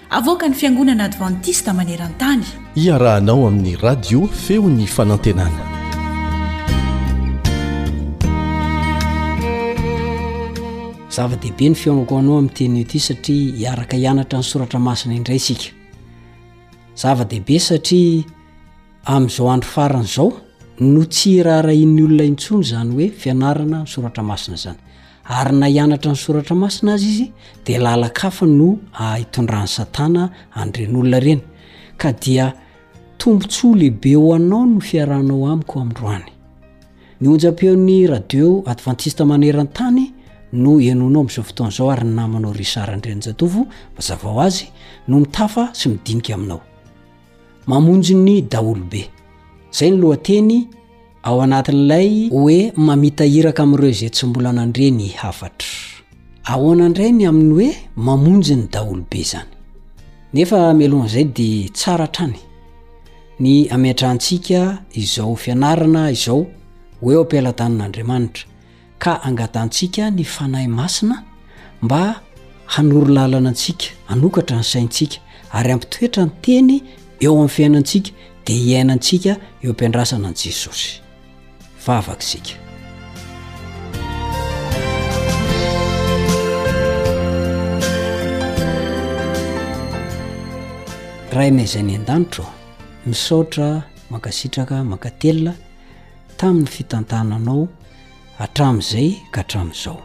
Avoakan'ny Fiangonana Advantista maneran-tany. Iarahanao amin'ny Radio Feon'ny Fanantenana. Zava-dehibe ny fihaonako anao amin'ny teny ity satria hiaraka hianatra ny soratra masina indray isika. Zava-dehibe satria Amin'izao andro farany izao no tsy iraharahian'ny olona intsony izany hoe fianarana ny soratra masina izany. Ary na hianatra ny soratra masina azy izy dia lalan-kafa no ahitondrany satana an'ireny olona ireny. Ka dia tombontsoa lehibe ho anao no fiarahanao amiko amindroany. Ny onjam-peon'ny radio advantista maneran-tany no enonao amin'izao fotoana izao ary ny namanao Richard Andrianjatovo mazava ho azy no mitafa sy midinika aminao. mamonjy ny daholobe. Izay ny lohateny ao anatin'ilay hoe mamita iraka amin'ireo izay tsy mbola nandre ny hafatra. Ahoana indray ny amin'ny hoe mamonjy ny daholobe izany? Nefa mialohan'izay dia tsara hatrany ny ametrahantsika izao fianarana izao ho eo am-pelatanan'Andriamanitra. ka angatantsika ny Fanahy Masina mba hanoro lalana antsika, hanokatra ny saintsika ary hampitoetra ny teny eo amin'ny fiainantsika dia hiainantsika eo am-piandrasana an'i Jesosy. Vavaka isika. Rainay izay any an-danitra, misaotra, mankasitraka, mankatelina tamin'ny fitantananao. hatramin'izay ka hatramin'izao.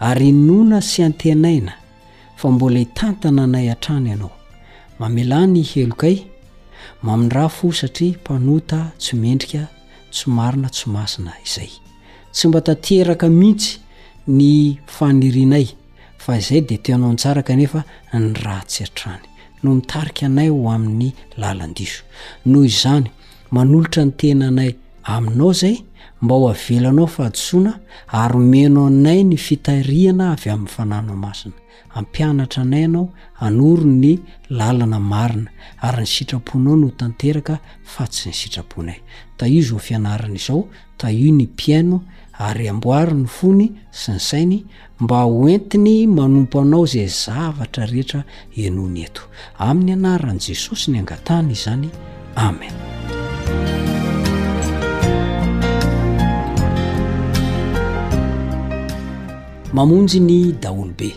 Ary inoana sy antenaina fa mbola hitantana anay hatrany ianao. Mamelà ny helokay, mamindrà fo satria mpanota tsy mendrika, tsy marina, tsy masina izay. Tsy mba tanteraka mihitsy ny fanirianay fa izay dia tianao ny tsara kanefa ny ratsy hatrany no mitarika anay ho amin'ny lalan-diso. Noho izany, Manolotra ny tenanay Aminao izay mba ho avelanao fahadisoana ary omeno anay ny fitarihana avy amin'ny Fananao Masina. Hampianatra anay Ianao hanoro ny lalana marina ary ny sitraponao no tanteraka fa tsy ny sitraponay. Tahio izao fianarana izao, tahio ny mpihaino ary amboaro ny fony sy ny sainy mba hoentiny manompo anao izay zavatra rehetra enony eto amin'ny anaran'i jesosy ny angatahana izany amen mamonjy ny daholobe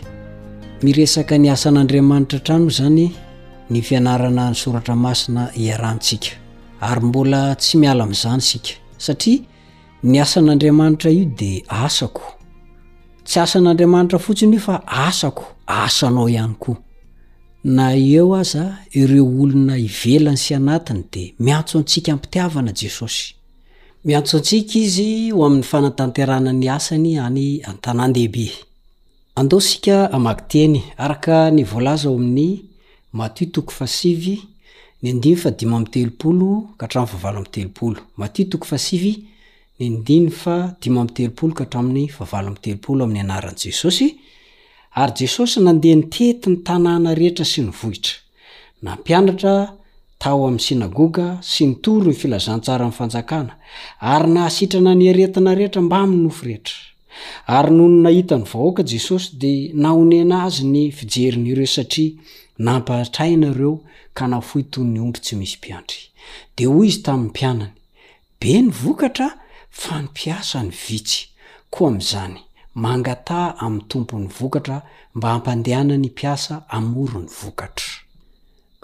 miresaka ny asan'andriamanitra trano izany ny fianarana ny soratra masina iarahantsika ary mbola tsy miala amin'izany isika satria Ny asan'Andriamanitra io dia asako. Tsy asan'Andriamanitra fotsiny io fa asako, asanao ihany koa. Na eo aza ireo olona ivelany sy anatiny dia miantso antsika am-pitiavana Jesosy. Miantso antsika Izy ho amin'ny fanatanterahana ny asany any an-tanàn-dehibe. Andao isika hamaky teny araka ny voalaza ao amin'ny Matio toko fahasivy, ny andiny fahadimy amby telopolo ka hatramin'ny fahavalo amby telopolo. Matio toko fahasivy, ny andiny fahadimy amby telopolo ka hatramin'ny fahavalo amby telopolo amin'ny anaran'i Jesosy, Ary Jesosy nandeha nitety ny tanàna rehetra sy ny vohitra, nampianatra tao amin'ny synagoga sy nitory ny filazantsaran'ny fanjakana, ary nahasitrana ny aretina rehetra mbamin'ny nofy rehetra. Ary nony nahita ny vahoaka Jesosy dia nahonena azy ny fijeriny ireo satria nampahatraina ireo ka nafoy toy ny ondry tsy misy mpiandry. Dia hoy izy tamin'ny mpianany, Be ny vokatra fa ny mpiasa ny vitsy. Koa amin'izany, mangataha amin'ny Tompon'ny vokatra mba hampandehanany mpiasa hamory ny vokatra.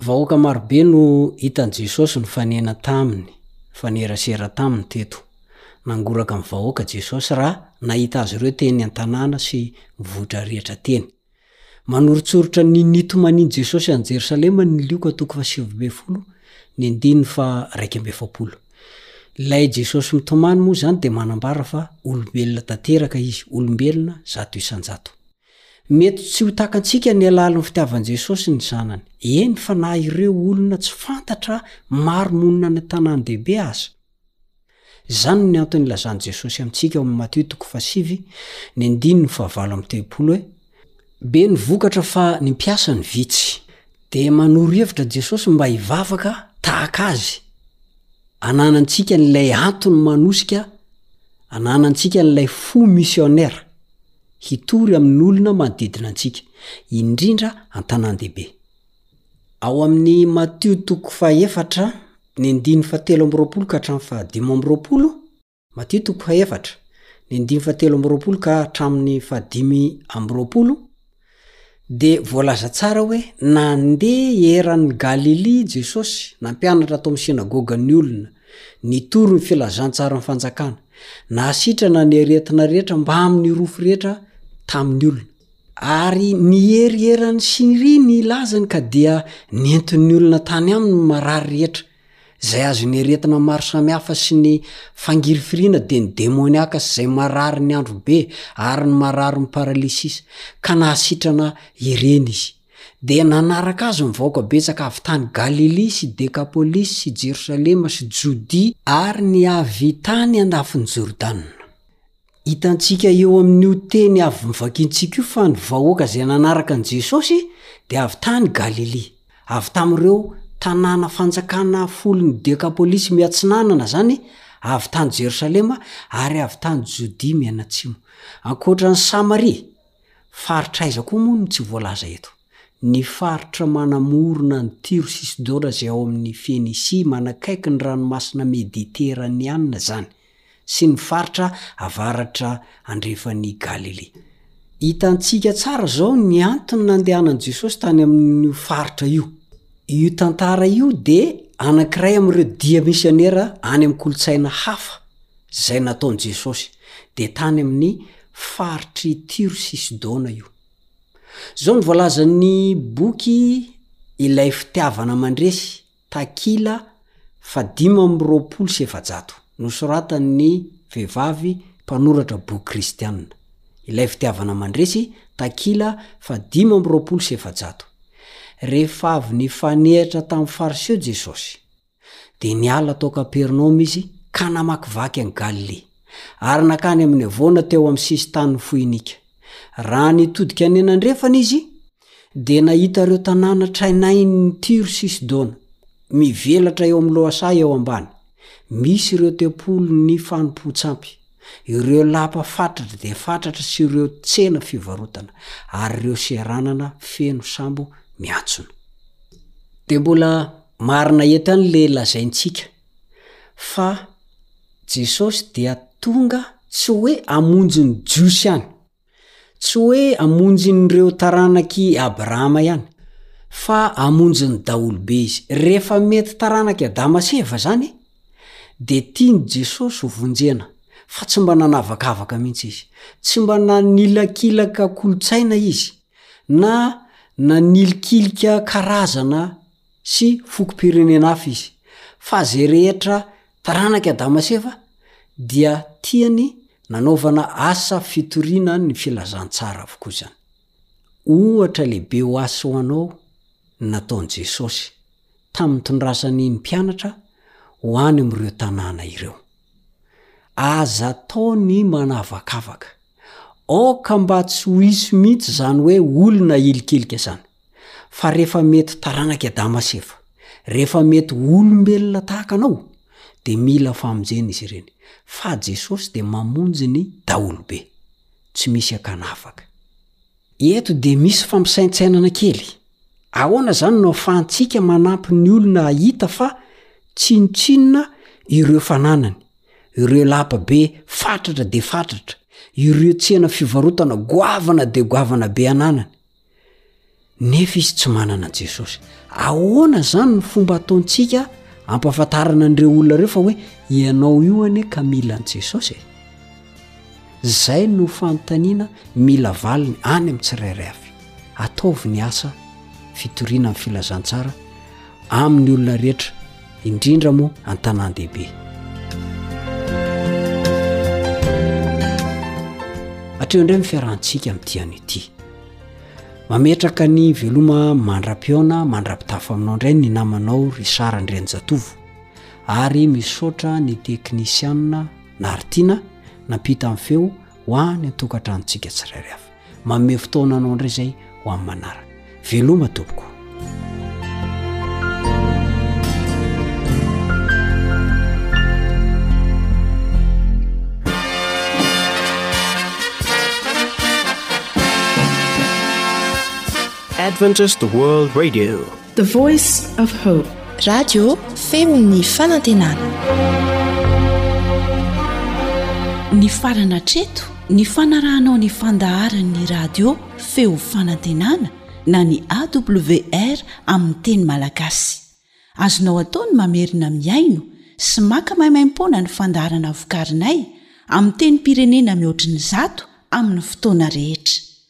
Vahoaka marobe no hitan'i Jesosy nifanena taminy, nifanerasera taminy teto. Nangoraka ny vahoaka Jesosy raha nahita azy ireo teny an-tanàna sy mivoitra rihatra teny. Manoritsoritra ny nitomanian'i Jesosy any Jerosalema ny Lioka toko fahasivy ambin'ny folo ny andininy faharaika amby efapolo. Ilay Jesosy mitomany moa izany dia manambara fa olombelona tanteraka izy, olombelona zato isan-jato. Mety tsy ho takantsika ny halalin'ny fitiavan'i Jesosy ny Zanany, eny fa na ireo olona tsy fantatra maro monina any an-tanàn-dehibe aza. Izany no antony ilazan'i Jesosy amintsika ao amin'ny Matio toko fahasivy ny andininy fahavalo amby telopolo hoe, Be ny vokatra fa ny mpiasa no vitsy. Dia manoro hevitra Jesosy mba hivavaka tahaka Azy. Ananantsika an'ilay antony manosika ananantsika an'ilay fo misionera hitory amin'olona manodidina antsika, indrindra an-tanàn-dehibe. Ao amin'ny Matio toko fahefatra, ny andininy fahatelo amby roapolo ka hatramin'ny fahadimy amby roapolo, Matio toko fahaefatra, ny andininy fahatelo amby roapolo ka hatramin'ny fahadimy amby roapolo, dia voalaza tsara hoe nandeha eran'ny Galilia Jesosy, nampianatra tao amin'ny synagogan'ny olona, nitory ny filazantsaran'ny Fanjakana, nahasitrana ny aretina rehetra mbamin'ny rofy rehetra tamin'ny olona. Ary niherieran'i Syria ny lazany ka dia nentin'ny olona tany aminy ny marary rehetra. Izay azon'ny aretina maro samihafa sy ny fangirifiriana dia ny demoniaka sy izay marary ny andro be ary ny marary ny paralysis, ka nahasitrana ireny izy. Dia nanaraka azy ny vahoaka betsaka avy tany Galilia sy Dekapolisy sy Jerosalema sy Jodia ary ny avy tany andafin'i Jordana. Hitantsika eo amin'io teny avy novakiantsika io fa ny vahoaka izay nanaraka an'i Jesosy dia avy tany Galilia. Avy tamin'ireo tanàna fanjakana folon'ny Dekapolisy miatsinanana izany, avy tany Jerosalema, ary avy tany Jodia mianatsimo. Ankoatra an'i Samaria, faritra aiza koa moa no tsy voalaza eto? Ny faritra manamorona an'i Tyro sy Sidona izay ao amin'i Fenisia, manakaiky ny Ranomasina Mediteraniana izany. sy ny faritra avaratra andrefan'i Galilia. Hitantsika tsara izao ny antony nandehanan'i Jesosy tany amin'io faritra io. Io tantara io dia anankiray amin'ireo dia misionera any amin'ny kolontsaina hafa izay nataon'i Jesosy, dia tany amin'ny faritr'i Tyro sy Sidona io. Izao no voalazan'ny boky Ilay Fitiavana Mandresy, Takila faha dimy amby roapolo sy efajato, nosoratan'ny vehivavy mpanoratra boky kristiana. Ilay fitiavana mandresy, Takila faha dimy amby roapolo sy efajato. Rehefa avy nifanehatra tamin'ny Fariseo Jesosy, dia niala tao Kapernaomy izy ka namakivaky an'i Galilia, ary nankany amin'ny havoana teo amin'ny sisin-tanin'i Foinika. Raha nitodika any an'andrefana izy, Dia nahita ireo tanàna trainain'i Tyro sy Sidona, mivelatra eo amin'ny lohasaha eo ambany, misy ireo tempolin'ny fanompoan-tsampy, ireo lapa fatratra dia fatratra sy ireo tsena fivarotana, ary ireo seranana feno sambo miantsona. Dia mbola marina eto ihany ilay lazaintsika, fa Jesosy dia tonga tsy hoe hamonjy ny Jiosy ihany, Tsy hoe hamonjin'ireo taranak'i Abrahama ihany, fa hamonjy ny daholobe Izy. Rehefa mety taranak'i Adama sy Eva izany, dia tian'i Jesosy ho vonjena, fa tsy mba nanavakavaka mihitsy Izy. Tsy mba nanilakilaka kolontsaina Izy, na nanilikilika karazana sy fokom-pirenena hafa Izy, fa izay rehetra Taranak'i Adama sy Eva dia tiany nanaovana asa fitoriana ny filazantsara avokoa izany. Ohatra lehibe ho ahy sy ho anao ny nataon'i Jesosy, tamin'ny tondrasany ny mpianatra ho any amin'ireo tanàna ireo. Aza atao ny manavakavaka. Aoka mba tsy ho hisy mihitsy izany hoe olona hilikilika izany. Fa rehefa mety taranak'i Adama sy Eva, rehefa mety olombelona tahaka anao, dia mila famonjena izy ireny. Fa Jesosy dia mamonjy ny daholobe. Tsy misy akana afaka. Eto dia misy fampisaintsainana kely. Ahoana izany no ahafahantsika manampy ny olona hahita fa tsinontsinona ireo fananany, ireo lapa be fatratra dia fatratra, ireo tsena fivarotana goavana dia goavana be ananany? nefa izy tsy manana an'i Jesosy. Ahoana izany no fomba ataontsika hampahafantarana an'ireo olona ireo fa hoe ianao io anie ka mila an'i Jesosy e? Izay no fanontaniana mila valiny any amin'ny tsirairay avy. Ataovy ny asa fitoriana amin'ny filazantsara amin'ny olona rehetra indrindra moa an-tanàn-dehibe. Hatreo indray ny fiarahantsika amin'ity anio ity. Mametraka ny veloma mandra-pihaona mandra-pitafa aminao indray ny namanao Richard Andrianjatovo ary misaotra ny teknisianina Naritiana nampita amin'ny feo ho any an-tokantranontsika tsirairay avy. Manome fotoana anao indray izay ho amin'ny manaraka. Veloma tompoko. Adventist World Radio. The Voice of Hope. Radio feon'ny fanantenana. Nifarana hatreto ny fanarahanao ny fandaharan'ny radio feo fanantenana na ny AWR amin'ny teny malagasy. Azonao atao ny mamerina mihaino sy maka maimaimpoana ny fandaharana vokarinay amin'ny tenim-pirenena mihoatry ny zato amin'ny fotoana rehetra.